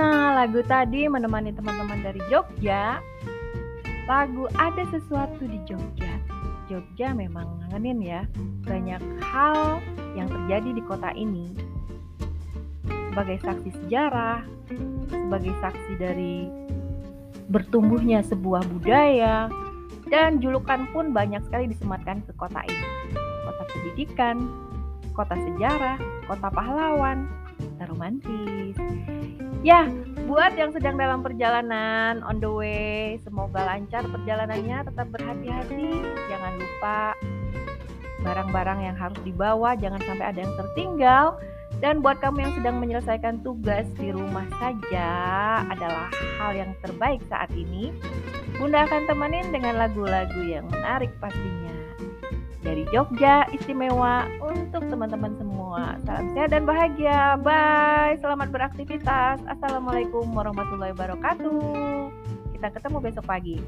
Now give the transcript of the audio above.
lagu tadi menemani teman-teman dari Jogja. Lagu Ada Sesuatu di Jogja. Jogja memang ngangenin ya. Banyak hal yang terjadi di kota ini. Sebagai saksi sejarah, sebagai saksi dari bertumbuhnya sebuah budaya, dan julukan pun banyak sekali disematkan ke kota ini. Kota pendidikan, kota sejarah, kota pahlawan, kota romantis. Ya, buat yang sedang dalam perjalanan on the way, semoga lancar perjalanannya, tetap berhati-hati, jangan lupa barang-barang yang harus dibawa, jangan sampai ada yang tertinggal. Dan buat kamu yang sedang menyelesaikan tugas di rumah saja adalah hal yang terbaik saat ini. Bunda akan temenin dengan lagu-lagu yang menarik pastinya dari Jogja istimewa untuk teman-teman semua. Salam sehat dan bahagia. Bye. Selamat beraktivitas. Assalamualaikum warahmatullahi wabarakatuh. Kita ketemu besok pagi.